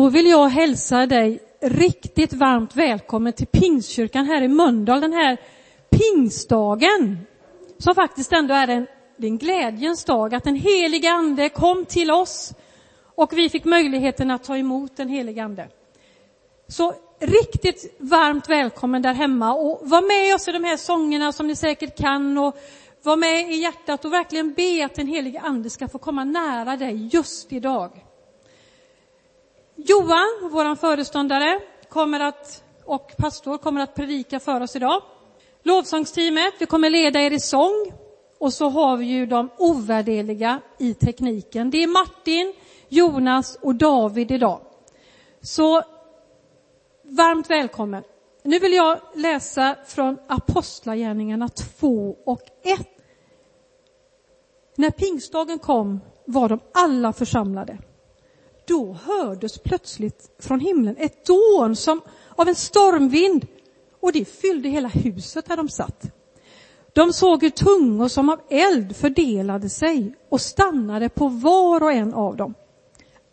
Då vill jag hälsa dig riktigt varmt välkommen till Pingstkyrkan här i Mölndal den här pingstdagen. Som faktiskt ändå är en, en glädjens dag, att den heliga ande kom till oss och vi fick möjligheten att ta emot den heliga ande. Så riktigt varmt välkommen där hemma och var med oss i de här sångerna som ni säkert kan och var med i hjärtat och verkligen be att den helige ande ska få komma nära dig just idag. Johan, vår föreståndare, kommer att, och pastor kommer att predika för oss idag. Lovsångsteamet, vi kommer leda er i sång. Och så har vi ju de ovärdeliga i tekniken. Det är Martin, Jonas och David idag. Så varmt välkommen. Nu vill jag läsa från Apostlagärningarna 2 och 1. När pingstdagen kom var de alla församlade. Då hördes plötsligt från himlen ett dån som av en stormvind och det fyllde hela huset där de satt. De såg hur tungor som av eld fördelade sig och stannade på var och en av dem.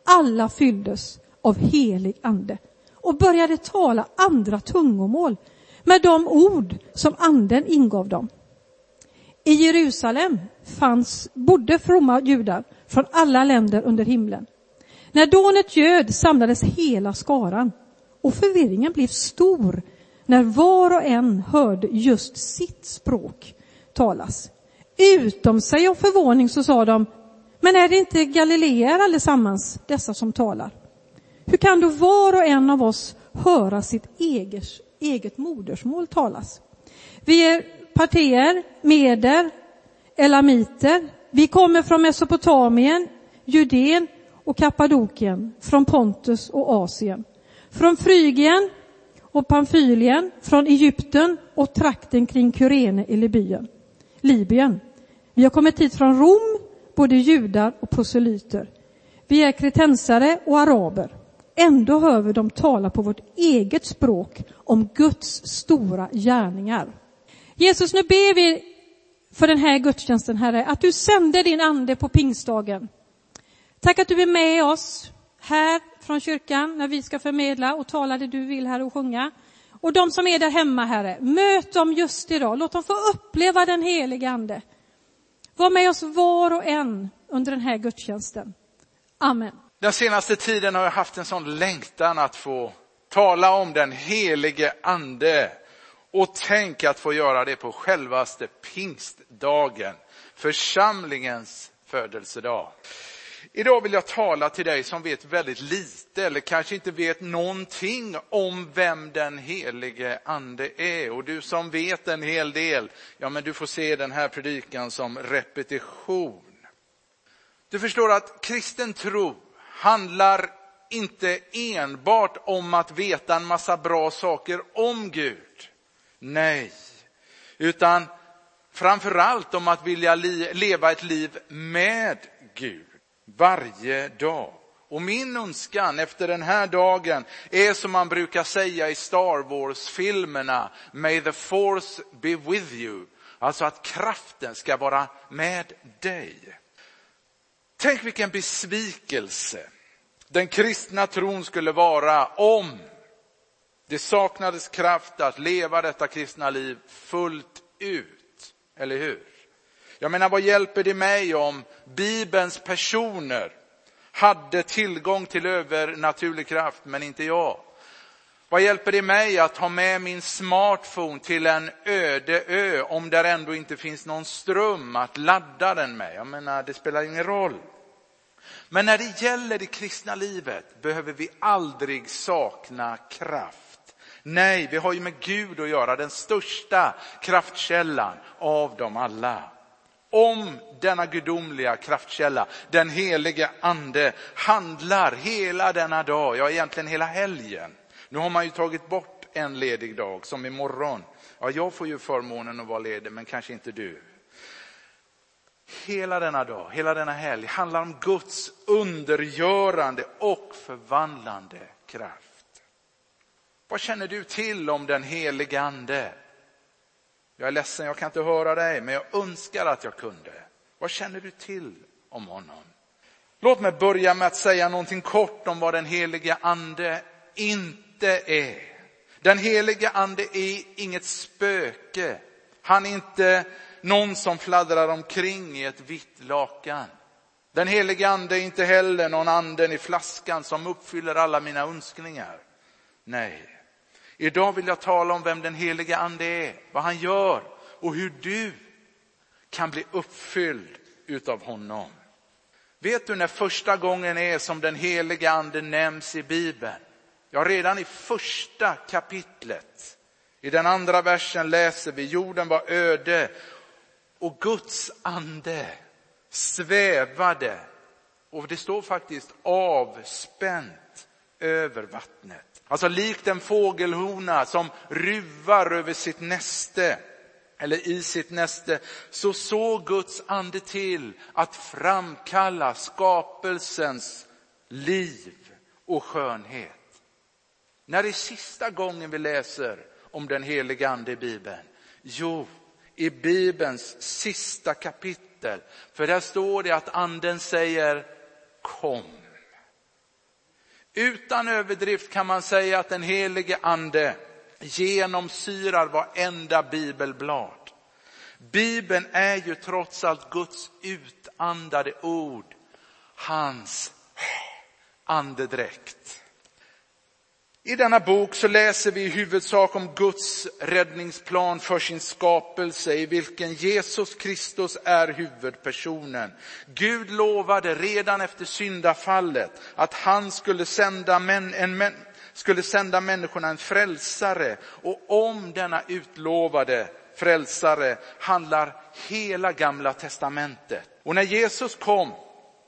Alla fylldes av helig ande och började tala andra tungomål med de ord som anden ingav dem. I Jerusalem fanns, bodde fromma judar från alla länder under himlen. När dånet ljöd samlades hela skaran och förvirringen blev stor när var och en hörde just sitt språk talas. Utom sig av förvåning så sa de, men är det inte galileer allesammans, dessa som talar? Hur kan då var och en av oss höra sitt eget, eget modersmål talas? Vi är partier, meder, elamiter. Vi kommer från Mesopotamien, Judeen och Kappadokien, från Pontus och Asien, från Frygien och Pamfylien, från Egypten och trakten kring Kyrene i Libyen. Libyen. Vi har kommit hit från Rom, både judar och proselyter. Vi är kretensare och araber. Ändå hör vi dem tala på vårt eget språk om Guds stora gärningar. Jesus, nu ber vi för den här gudstjänsten, Herre, att du sänder din ande på pingstdagen. Tack att du är med oss här från kyrkan när vi ska förmedla och tala det du vill här och sjunga. Och de som är där hemma, Herre, möt dem just idag. Låt dem få uppleva den helige Ande. Var med oss var och en under den här gudstjänsten. Amen. Den senaste tiden har jag haft en sån längtan att få tala om den helige Ande. Och tänk att få göra det på självaste pingstdagen, församlingens födelsedag. Idag vill jag tala till dig som vet väldigt lite eller kanske inte vet någonting om vem den helige ande är. Och du som vet en hel del, ja men du får se den här predikan som repetition. Du förstår att kristen tro handlar inte enbart om att veta en massa bra saker om Gud. Nej, utan framförallt om att vilja leva ett liv med Gud varje dag. Och min önskan efter den här dagen är som man brukar säga i Star Wars-filmerna, May the force be with you. Alltså att kraften ska vara med dig. Tänk vilken besvikelse den kristna tron skulle vara om det saknades kraft att leva detta kristna liv fullt ut. Eller hur? Jag menar, vad hjälper det mig om Bibelns personer hade tillgång till övernaturlig kraft, men inte jag? Vad hjälper det mig att ha med min smartphone till en öde ö om där ändå inte finns någon ström att ladda den med? Jag menar, det spelar ingen roll. Men när det gäller det kristna livet behöver vi aldrig sakna kraft. Nej, vi har ju med Gud att göra, den största kraftkällan av dem alla om denna gudomliga kraftkälla, den helige ande, handlar hela denna dag, ja egentligen hela helgen. Nu har man ju tagit bort en ledig dag, som imorgon. Ja, jag får ju förmånen att vara ledig, men kanske inte du. Hela denna dag, hela denna helg handlar om Guds undergörande och förvandlande kraft. Vad känner du till om den helige ande? Jag är ledsen, jag kan inte höra dig, men jag önskar att jag kunde. Vad känner du till om honom? Låt mig börja med att säga någonting kort om vad den helige ande inte är. Den helige ande är inget spöke. Han är inte någon som fladdrar omkring i ett vitt lakan. Den helige ande är inte heller någon anden i flaskan som uppfyller alla mina önskningar. Nej. Idag vill jag tala om vem den helige ande är, vad han gör och hur du kan bli uppfylld utav honom. Vet du när första gången är som den helige ande nämns i Bibeln? Ja, redan i första kapitlet. I den andra versen läser vi, jorden var öde och Guds ande svävade och det står faktiskt avspänt över vattnet. Alltså likt en fågelhona som ruvar över sitt näste eller i sitt näste, så såg Guds ande till att framkalla skapelsens liv och skönhet. När är sista gången vi läser om den helige ande i Bibeln? Jo, i Bibelns sista kapitel. För där står det att anden säger kom. Utan överdrift kan man säga att den helige ande genomsyrar varenda bibelblad. Bibeln är ju trots allt Guds utandade ord, hans andedräkt. I denna bok så läser vi i huvudsak om Guds räddningsplan för sin skapelse i vilken Jesus Kristus är huvudpersonen. Gud lovade redan efter syndafallet att han skulle sända, män, en, skulle sända människorna en frälsare och om denna utlovade frälsare handlar hela gamla testamentet. Och när Jesus kom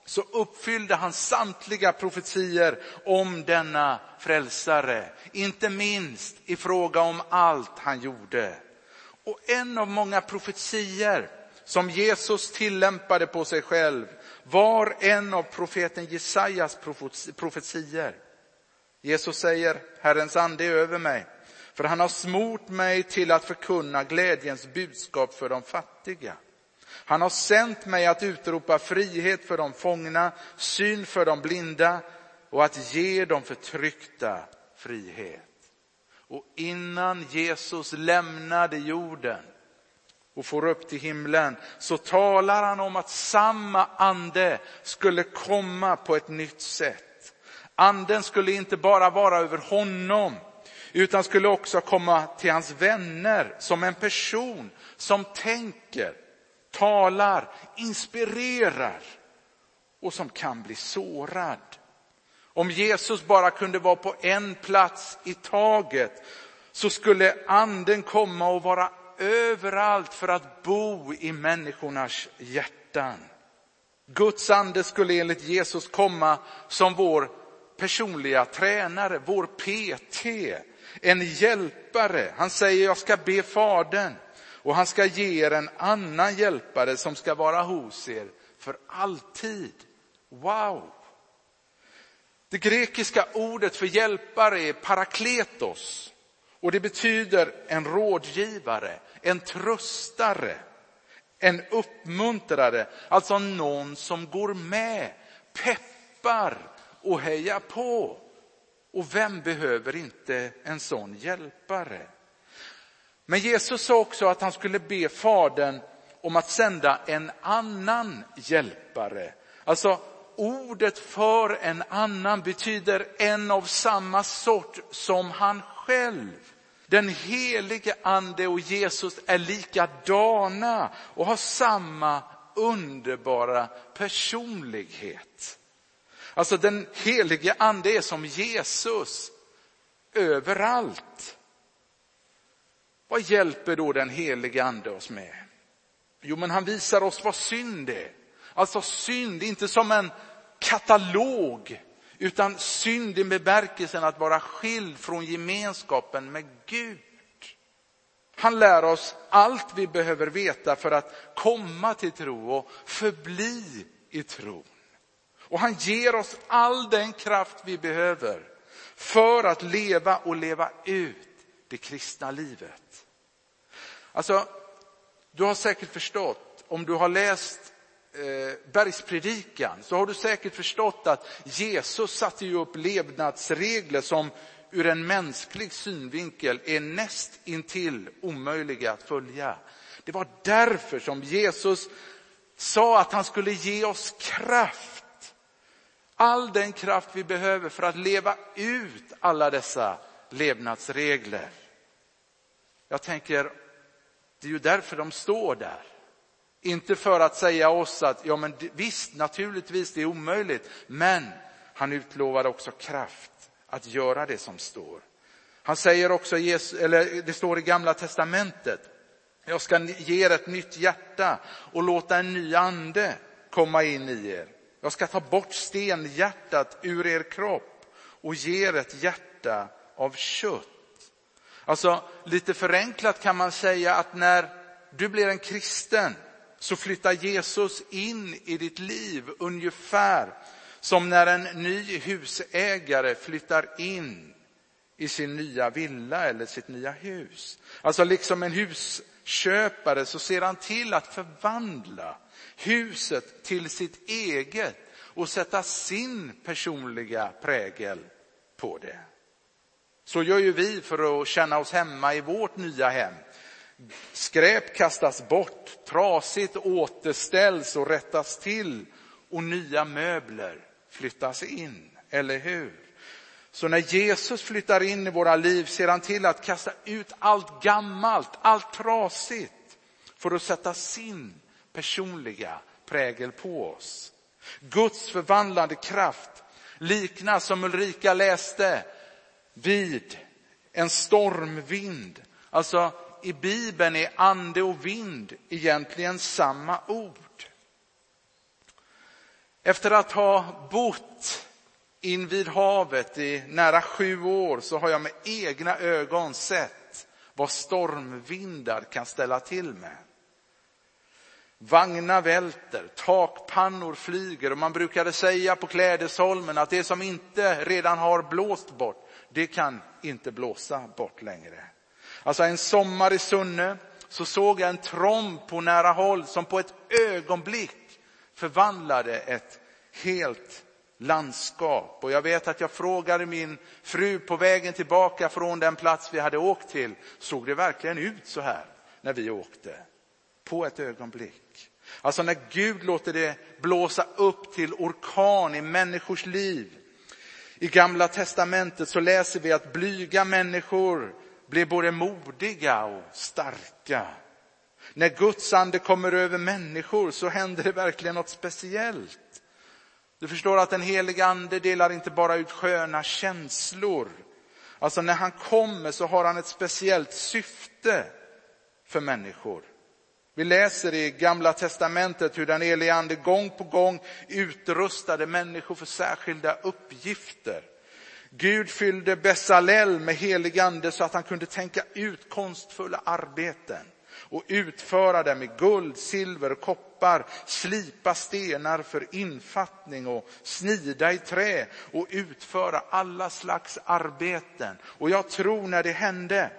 så uppfyllde han samtliga profetier om denna frälsare. Inte minst i fråga om allt han gjorde. Och en av många profetier som Jesus tillämpade på sig själv var en av profeten Jesajas profetier. Jesus säger, Herrens ande är över mig, för han har smort mig till att förkunna glädjens budskap för de fattiga. Han har sänt mig att utropa frihet för de fångna, syn för de blinda och att ge de förtryckta frihet. Och innan Jesus lämnade jorden och får upp till himlen så talar han om att samma ande skulle komma på ett nytt sätt. Anden skulle inte bara vara över honom utan skulle också komma till hans vänner som en person som tänker, talar, inspirerar och som kan bli sårad. Om Jesus bara kunde vara på en plats i taget så skulle anden komma och vara överallt för att bo i människornas hjärtan. Guds ande skulle enligt Jesus komma som vår personliga tränare, vår PT, en hjälpare. Han säger jag ska be fadern och han ska ge er en annan hjälpare som ska vara hos er för alltid. Wow! Det grekiska ordet för hjälpare är parakletos och det betyder en rådgivare, en tröstare, en uppmuntrare, alltså någon som går med, peppar och hejar på. Och vem behöver inte en sån hjälpare? Men Jesus sa också att han skulle be Fadern om att sända en annan hjälpare. Alltså ordet för en annan betyder en av samma sort som han själv. Den helige ande och Jesus är likadana och har samma underbara personlighet. Alltså den helige ande är som Jesus överallt. Vad hjälper då den helige ande oss med? Jo, men han visar oss vad synd är. Alltså synd, inte som en katalog, utan synd i bemärkelsen att vara skild från gemenskapen med Gud. Han lär oss allt vi behöver veta för att komma till tro och förbli i tro. Och han ger oss all den kraft vi behöver för att leva och leva ut det kristna livet. Alltså, du har säkert förstått om du har läst eh, bergspredikan så har du säkert förstått att Jesus satte ju upp levnadsregler som ur en mänsklig synvinkel är näst intill omöjliga att följa. Det var därför som Jesus sa att han skulle ge oss kraft. All den kraft vi behöver för att leva ut alla dessa levnadsregler. Jag tänker, det är ju därför de står där. Inte för att säga oss att, ja men visst, naturligtvis, det är omöjligt. Men han utlovade också kraft att göra det som står. Han säger också, eller det står i gamla testamentet, jag ska ge er ett nytt hjärta och låta en ny ande komma in i er. Jag ska ta bort stenhjärtat ur er kropp och ge er ett hjärta av kött. Alltså lite förenklat kan man säga att när du blir en kristen så flyttar Jesus in i ditt liv ungefär som när en ny husägare flyttar in i sin nya villa eller sitt nya hus. Alltså liksom en husköpare så ser han till att förvandla huset till sitt eget och sätta sin personliga prägel på det. Så gör ju vi för att känna oss hemma i vårt nya hem. Skräp kastas bort, trasigt återställs och rättas till och nya möbler flyttas in, eller hur? Så när Jesus flyttar in i våra liv ser han till att kasta ut allt gammalt, allt trasigt för att sätta sin personliga prägel på oss. Guds förvandlande kraft liknas, som Ulrika läste, vid en stormvind. Alltså i Bibeln är ande och vind egentligen samma ord. Efter att ha bott invid havet i nära sju år så har jag med egna ögon sett vad stormvindar kan ställa till med. Vagnar välter, takpannor flyger och man brukade säga på Klädesholmen att det som inte redan har blåst bort, det kan inte blåsa bort längre. Alltså en sommar i Sunne så såg jag en tromb på nära håll som på ett ögonblick förvandlade ett helt landskap. Och jag vet att jag frågade min fru på vägen tillbaka från den plats vi hade åkt till, såg det verkligen ut så här när vi åkte? På ett ögonblick. Alltså när Gud låter det blåsa upp till orkan i människors liv. I gamla testamentet så läser vi att blyga människor blir både modiga och starka. När Guds ande kommer över människor så händer det verkligen något speciellt. Du förstår att den heliga ande delar inte bara ut sköna känslor. Alltså när han kommer så har han ett speciellt syfte för människor. Vi läser i gamla testamentet hur den helige ande gång på gång utrustade människor för särskilda uppgifter. Gud fyllde Bessalel med helig ande så att han kunde tänka ut konstfulla arbeten och utföra dem i guld, silver, koppar, slipa stenar för infattning och snida i trä och utföra alla slags arbeten. Och jag tror när det hände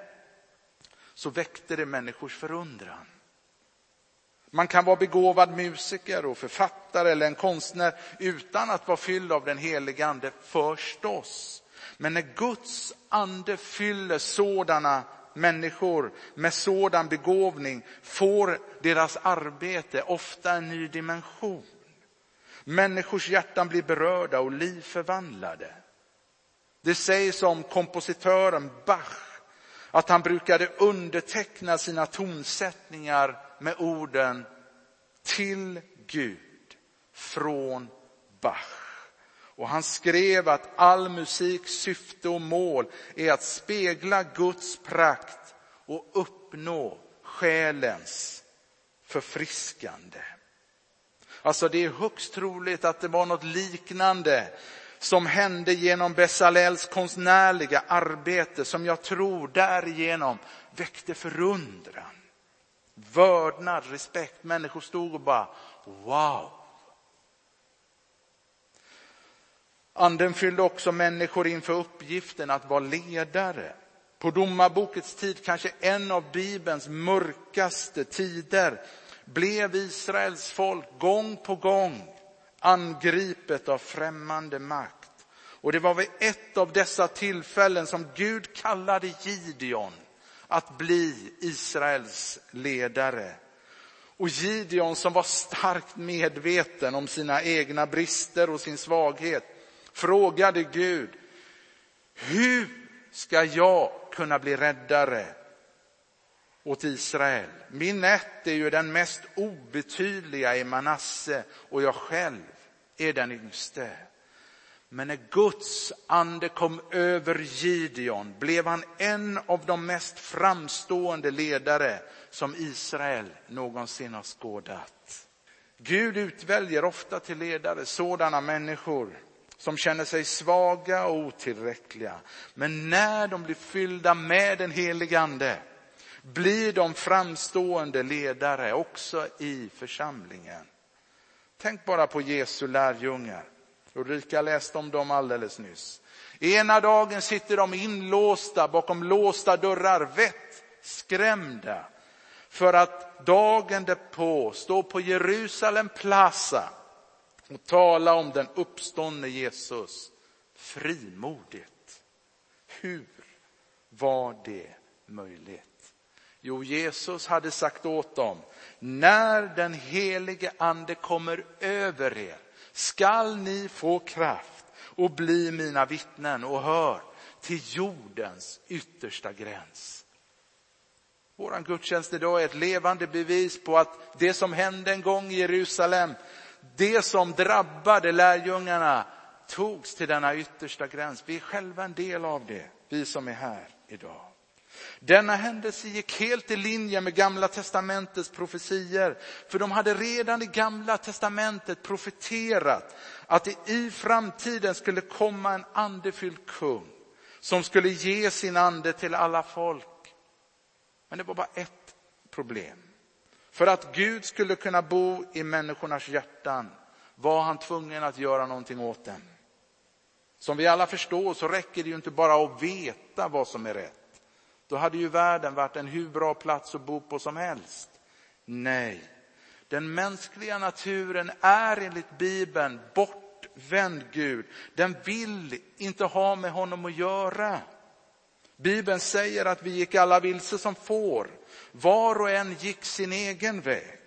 så väckte det människors förundran. Man kan vara begåvad musiker och författare eller en konstnär utan att vara fylld av den helige ande förstås. Men när Guds ande fyller sådana människor med sådan begåvning får deras arbete ofta en ny dimension. Människors hjärtan blir berörda och liv förvandlade. Det sägs om kompositören Bach att han brukade underteckna sina tonsättningar med orden till Gud från Bach. Och han skrev att all musiks syfte och mål är att spegla Guds prakt och uppnå själens förfriskande. Alltså det är högst troligt att det var något liknande som hände genom Bessalels konstnärliga arbete som jag tror därigenom väckte förundran, vördnad, respekt. Människor stod och bara wow. Anden fyllde också människor inför uppgiften att vara ledare. På domarbokets tid kanske en av Bibelns mörkaste tider blev Israels folk gång på gång angripet av främmande makt. Och det var vid ett av dessa tillfällen som Gud kallade Gideon att bli Israels ledare. Och Gideon som var starkt medveten om sina egna brister och sin svaghet frågade Gud, hur ska jag kunna bli räddare åt Israel? Min ett är ju den mest obetydliga i Manasse och jag själv är den yngste. Men när Guds ande kom över Gideon blev han en av de mest framstående ledare som Israel någonsin har skådat. Gud utväljer ofta till ledare sådana människor som känner sig svaga och otillräckliga. Men när de blir fyllda med den helige ande blir de framstående ledare också i församlingen. Tänk bara på Jesu lärjungar. Ulrika läste om dem alldeles nyss. Ena dagen sitter de inlåsta bakom låsta dörrar, vett skrämda för att dagen därpå stå på Jerusalem plaza och tala om den uppståndne Jesus frimodigt. Hur var det möjligt? Jo, Jesus hade sagt åt dem, när den helige ande kommer över er skall ni få kraft och bli mina vittnen och hör till jordens yttersta gräns. Vår gudstjänst idag är ett levande bevis på att det som hände en gång i Jerusalem, det som drabbade lärjungarna togs till denna yttersta gräns. Vi är själva en del av det, vi som är här idag. Denna händelse gick helt i linje med gamla testamentets profetier. För de hade redan i gamla testamentet profeterat att det i framtiden skulle komma en andefylld kung som skulle ge sin ande till alla folk. Men det var bara ett problem. För att Gud skulle kunna bo i människornas hjärtan var han tvungen att göra någonting åt den. Som vi alla förstår så räcker det ju inte bara att veta vad som är rätt. Då hade ju världen varit en hur bra plats att bo på som helst. Nej, den mänskliga naturen är enligt Bibeln bortvänd Gud. Den vill inte ha med honom att göra. Bibeln säger att vi gick alla vilse som får. Var och en gick sin egen väg.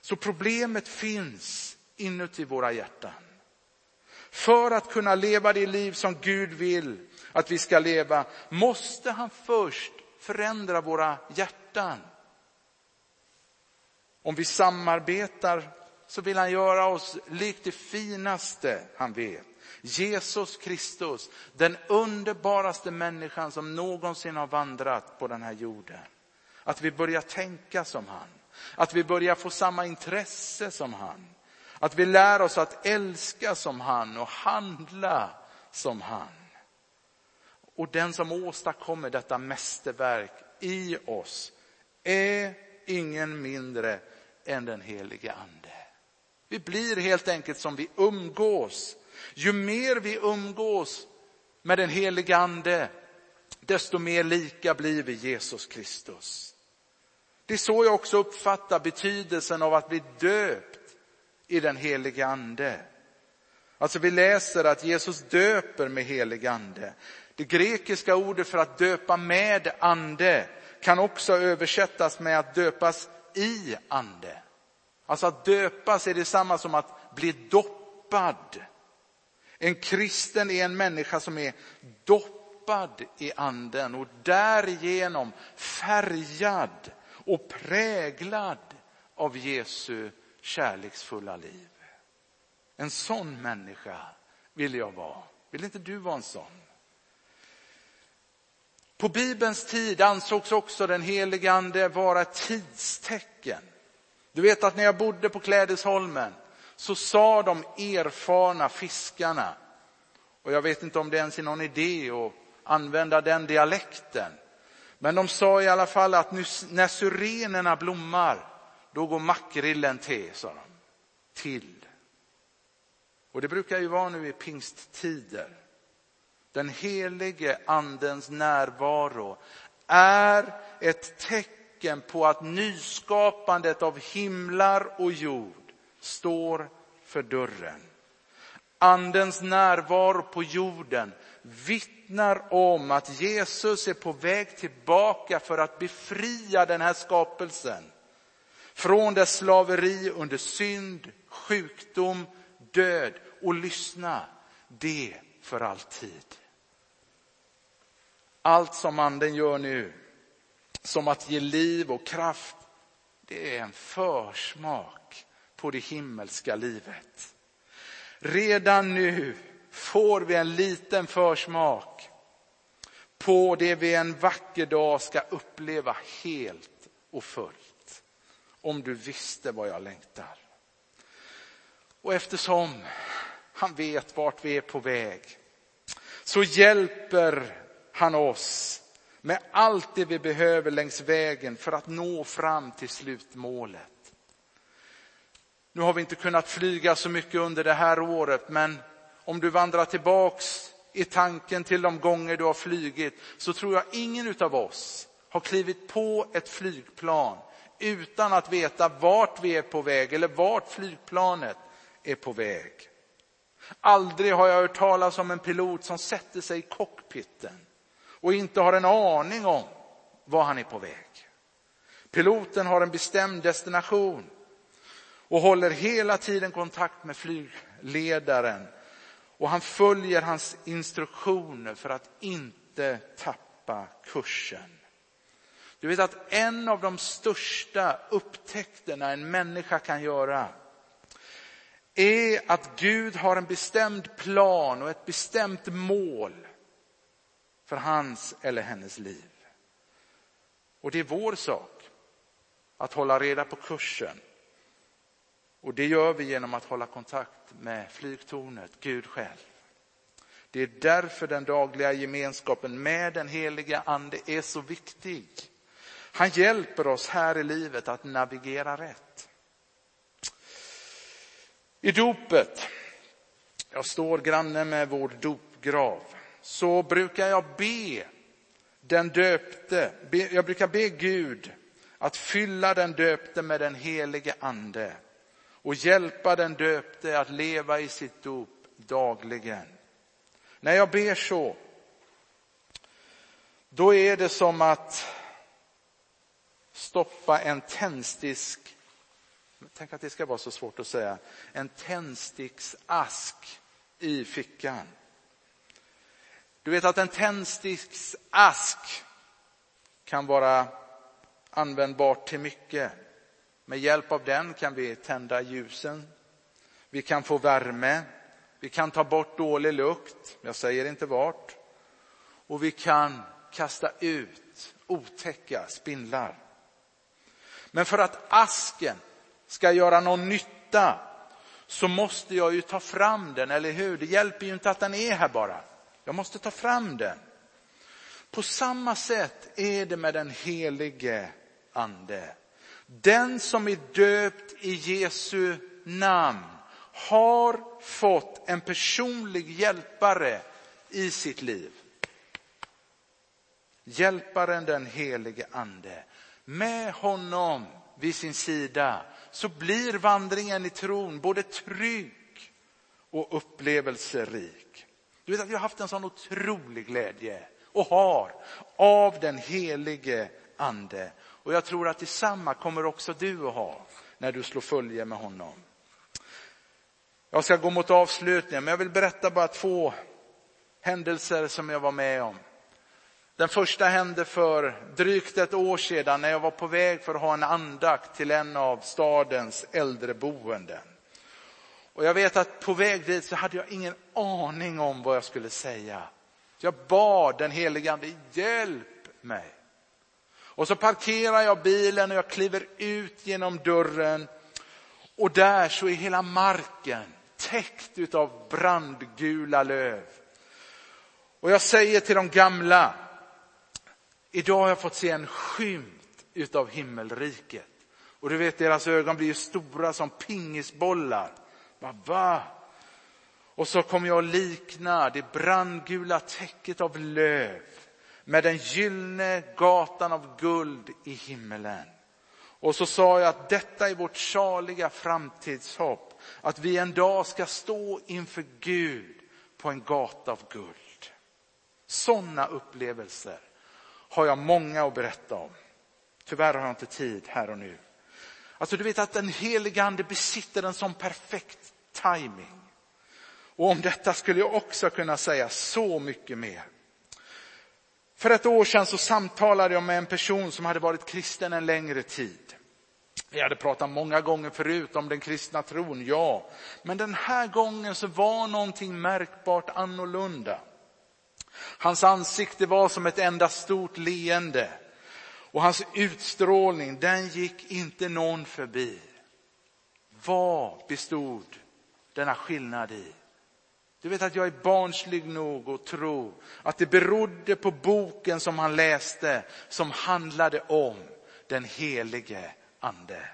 Så problemet finns inuti våra hjärtan. För att kunna leva det liv som Gud vill att vi ska leva, måste han först förändra våra hjärtan. Om vi samarbetar så vill han göra oss likt det finaste han vet. Jesus Kristus, den underbaraste människan som någonsin har vandrat på den här jorden. Att vi börjar tänka som han. Att vi börjar få samma intresse som han. Att vi lär oss att älska som han och handla som han. Och den som åstadkommer detta mästerverk i oss är ingen mindre än den helige ande. Vi blir helt enkelt som vi umgås. Ju mer vi umgås med den helige ande, desto mer lika blir vi Jesus Kristus. Det är så jag också uppfattar betydelsen av att bli döpt i den helige ande. Alltså vi läser att Jesus döper med helig ande. Det grekiska ordet för att döpa med ande kan också översättas med att döpas i ande. Alltså att döpas är detsamma som att bli doppad. En kristen är en människa som är doppad i anden och därigenom färgad och präglad av Jesu kärleksfulla liv. En sån människa vill jag vara. Vill inte du vara en sån? På Bibelns tid ansågs också den helige ande vara ett tidstecken. Du vet att när jag bodde på Klädesholmen så sa de erfarna fiskarna, och jag vet inte om det ens är någon idé att använda den dialekten, men de sa i alla fall att när syrenerna blommar, då går makrillen till, sa de. Till. Och det brukar ju vara nu i pingsttider. Den helige andens närvaro är ett tecken på att nyskapandet av himlar och jord står för dörren. Andens närvaro på jorden vittnar om att Jesus är på väg tillbaka för att befria den här skapelsen från dess slaveri under synd, sjukdom, död och lyssna, det för alltid. Allt som anden gör nu, som att ge liv och kraft, det är en försmak på det himmelska livet. Redan nu får vi en liten försmak på det vi en vacker dag ska uppleva helt och fullt. Om du visste vad jag längtar. Och eftersom han vet vart vi är på väg så hjälper han oss med allt det vi behöver längs vägen för att nå fram till slutmålet. Nu har vi inte kunnat flyga så mycket under det här året, men om du vandrar tillbaks i tanken till de gånger du har flygit så tror jag ingen av oss har klivit på ett flygplan utan att veta vart vi är på väg eller vart flygplanet är på väg. Aldrig har jag hört talas om en pilot som sätter sig i cockpiten och inte har en aning om var han är på väg. Piloten har en bestämd destination och håller hela tiden kontakt med flygledaren och han följer hans instruktioner för att inte tappa kursen. Du vet att en av de största upptäckterna en människa kan göra är att Gud har en bestämd plan och ett bestämt mål för hans eller hennes liv. Och det är vår sak att hålla reda på kursen. Och det gör vi genom att hålla kontakt med flygtornet, Gud själv. Det är därför den dagliga gemenskapen med den heliga ande är så viktig. Han hjälper oss här i livet att navigera rätt. I dopet, jag står granne med vår dopgrav, så brukar jag be den döpte, jag brukar be Gud att fylla den döpte med den helige ande och hjälpa den döpte att leva i sitt dop dagligen. När jag ber så, då är det som att stoppa en tändstick, tänk att det ska vara så svårt att säga, en tändsticksask i fickan. Du vet att en tändsticksask kan vara användbart till mycket. Med hjälp av den kan vi tända ljusen. Vi kan få värme. Vi kan ta bort dålig lukt. Jag säger inte vart. Och vi kan kasta ut otäcka spindlar. Men för att asken ska göra någon nytta så måste jag ju ta fram den, eller hur? Det hjälper ju inte att den är här bara. Jag måste ta fram den. På samma sätt är det med den helige ande. Den som är döpt i Jesu namn har fått en personlig hjälpare i sitt liv. Hjälparen den helige ande. Med honom vid sin sida så blir vandringen i tron både trygg och upplevelserik. Du vet att vi har haft en sån otrolig glädje och har av den helige ande. Och jag tror att detsamma kommer också du att ha när du slår följe med honom. Jag ska gå mot avslutningen, men jag vill berätta bara två händelser som jag var med om. Den första hände för drygt ett år sedan när jag var på väg för att ha en andakt till en av stadens äldreboenden. Och jag vet att på väg dit så hade jag ingen aning om vad jag skulle säga. Jag bad den helige ande, hjälp mig. Och så parkerar jag bilen och jag kliver ut genom dörren och där så är hela marken täckt av brandgula löv. Och jag säger till de gamla, idag har jag fått se en skymt utav himmelriket. Och du vet deras ögon blir ju stora som pingisbollar. Va? va? Och så kommer jag att likna det brandgula täcket av löv med den gyllene gatan av guld i himmelen. Och så sa jag att detta är vårt saliga framtidshopp, att vi en dag ska stå inför Gud på en gata av guld. Sådana upplevelser har jag många att berätta om. Tyvärr har jag inte tid här och nu. Alltså du vet att den helige ande besitter en sån perfekt timing. Och om detta skulle jag också kunna säga så mycket mer. För ett år sedan så samtalade jag med en person som hade varit kristen en längre tid. Vi hade pratat många gånger förut om den kristna tron, ja. Men den här gången så var någonting märkbart annorlunda. Hans ansikte var som ett enda stort leende. Och hans utstrålning, den gick inte någon förbi. Vad bestod denna skillnad i? Du vet att jag är barnslig nog att tro att det berodde på boken som han läste som handlade om den helige ande.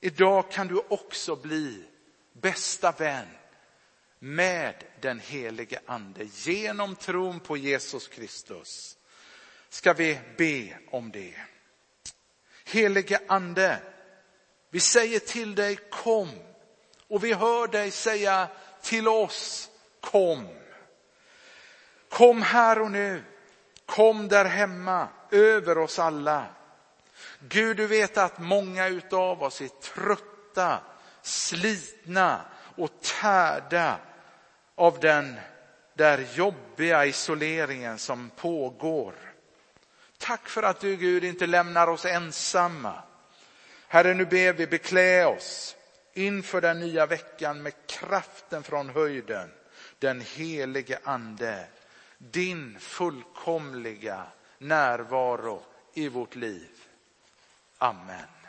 Idag kan du också bli bästa vän med den helige ande genom tron på Jesus Kristus. Ska vi be om det. Helige ande, vi säger till dig kom och vi hör dig säga till oss kom. Kom här och nu. Kom där hemma över oss alla. Gud, du vet att många utav oss är trötta, slitna och tärda av den där jobbiga isoleringen som pågår. Tack för att du Gud inte lämnar oss ensamma. Herre, nu ber vi beklä oss inför den nya veckan med kraften från höjden, den helige ande, din fullkomliga närvaro i vårt liv. Amen.